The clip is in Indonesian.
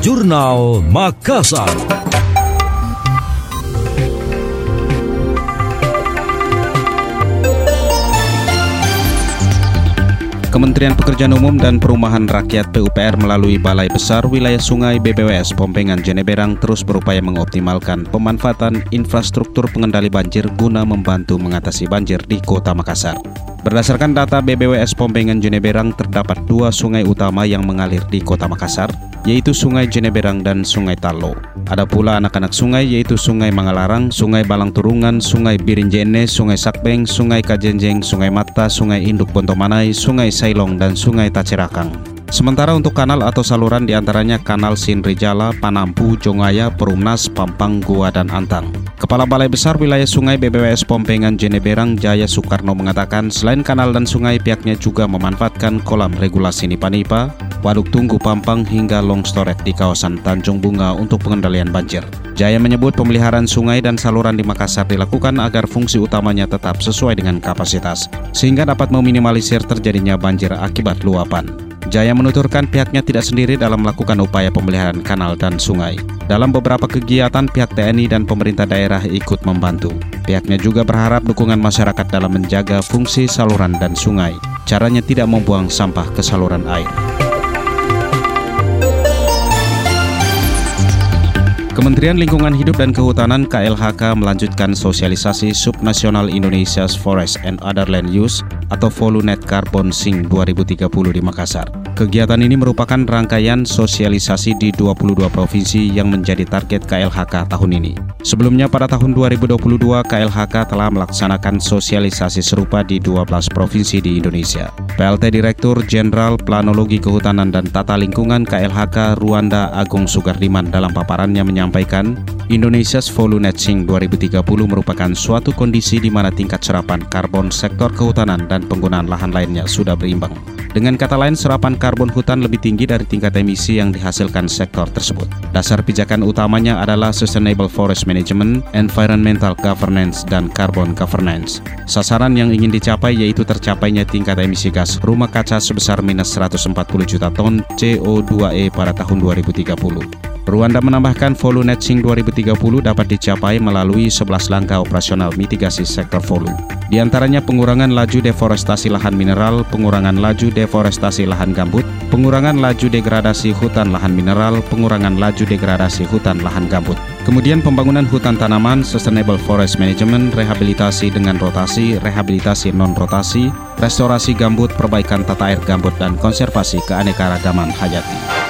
Jurnal Makassar. Kementerian Pekerjaan Umum dan Perumahan Rakyat PUPR melalui Balai Besar Wilayah Sungai BBWS Pompengan Jeneberang terus berupaya mengoptimalkan pemanfaatan infrastruktur pengendali banjir guna membantu mengatasi banjir di Kota Makassar. Berdasarkan data BBWS Pompengan Jeneberang terdapat dua sungai utama yang mengalir di Kota Makassar, yaitu Sungai Jeneberang dan Sungai Talo. Ada pula anak-anak sungai yaitu Sungai Mangalarang, Sungai Balang Turungan, Sungai Birinjene, Sungai Sakbeng, Sungai Kajenjeng, Sungai Mata, Sungai Induk Bontomanai, Sungai Sailong, dan Sungai Tacerakang. Sementara untuk kanal atau saluran di antaranya Kanal Sinrijala, Panampu, Jongaya, Perumnas, Pampang, Gua, dan Antang. Kepala Balai Besar Wilayah Sungai BBWS Pompengan Jeneberang Jaya Soekarno mengatakan selain kanal dan sungai pihaknya juga memanfaatkan kolam regulasi Nipa-Nipa, Waduk Tunggu Pampang hingga Long Storet di kawasan Tanjung Bunga untuk pengendalian banjir. Jaya menyebut pemeliharaan sungai dan saluran di Makassar dilakukan agar fungsi utamanya tetap sesuai dengan kapasitas, sehingga dapat meminimalisir terjadinya banjir akibat luapan. Jaya menuturkan pihaknya tidak sendiri dalam melakukan upaya pemeliharaan kanal dan sungai. Dalam beberapa kegiatan, pihak TNI dan pemerintah daerah ikut membantu. Pihaknya juga berharap dukungan masyarakat dalam menjaga fungsi saluran dan sungai. Caranya tidak membuang sampah ke saluran air. Kementerian Lingkungan Hidup dan Kehutanan KLHK melanjutkan sosialisasi Subnasional Indonesia's Forest and Other Land Use atau Volunet Carbon Sing 2030 di Makassar. Kegiatan ini merupakan rangkaian sosialisasi di 22 provinsi yang menjadi target KLHK tahun ini. Sebelumnya pada tahun 2022 KLHK telah melaksanakan sosialisasi serupa di 12 provinsi di Indonesia. PLT Direktur Jenderal Planologi Kehutanan dan Tata Lingkungan KLHK Ruanda Agung Sugardiman dalam paparannya menyampaikan, Indonesia's Volunet Sing 2030 merupakan suatu kondisi di mana tingkat serapan karbon sektor kehutanan dan penggunaan lahan lainnya sudah berimbang. Dengan kata lain, serapan karbon hutan lebih tinggi dari tingkat emisi yang dihasilkan sektor tersebut. Dasar pijakan utamanya adalah Sustainable Forest Management, Environmental Governance, dan Carbon Governance. Sasaran yang ingin dicapai yaitu tercapainya tingkat emisi gas rumah kaca sebesar minus 140 juta ton CO2e pada tahun 2030. Rwanda menambahkan volume netching 2030 dapat dicapai melalui 11 langkah operasional mitigasi sektor volume. Di antaranya pengurangan laju deforestasi lahan mineral, pengurangan laju deforestasi lahan gambut, pengurangan laju degradasi hutan lahan mineral, pengurangan laju degradasi hutan lahan gambut. Kemudian pembangunan hutan tanaman, sustainable forest management, rehabilitasi dengan rotasi, rehabilitasi non-rotasi, restorasi gambut, perbaikan tata air gambut, dan konservasi keanekaragaman hayati.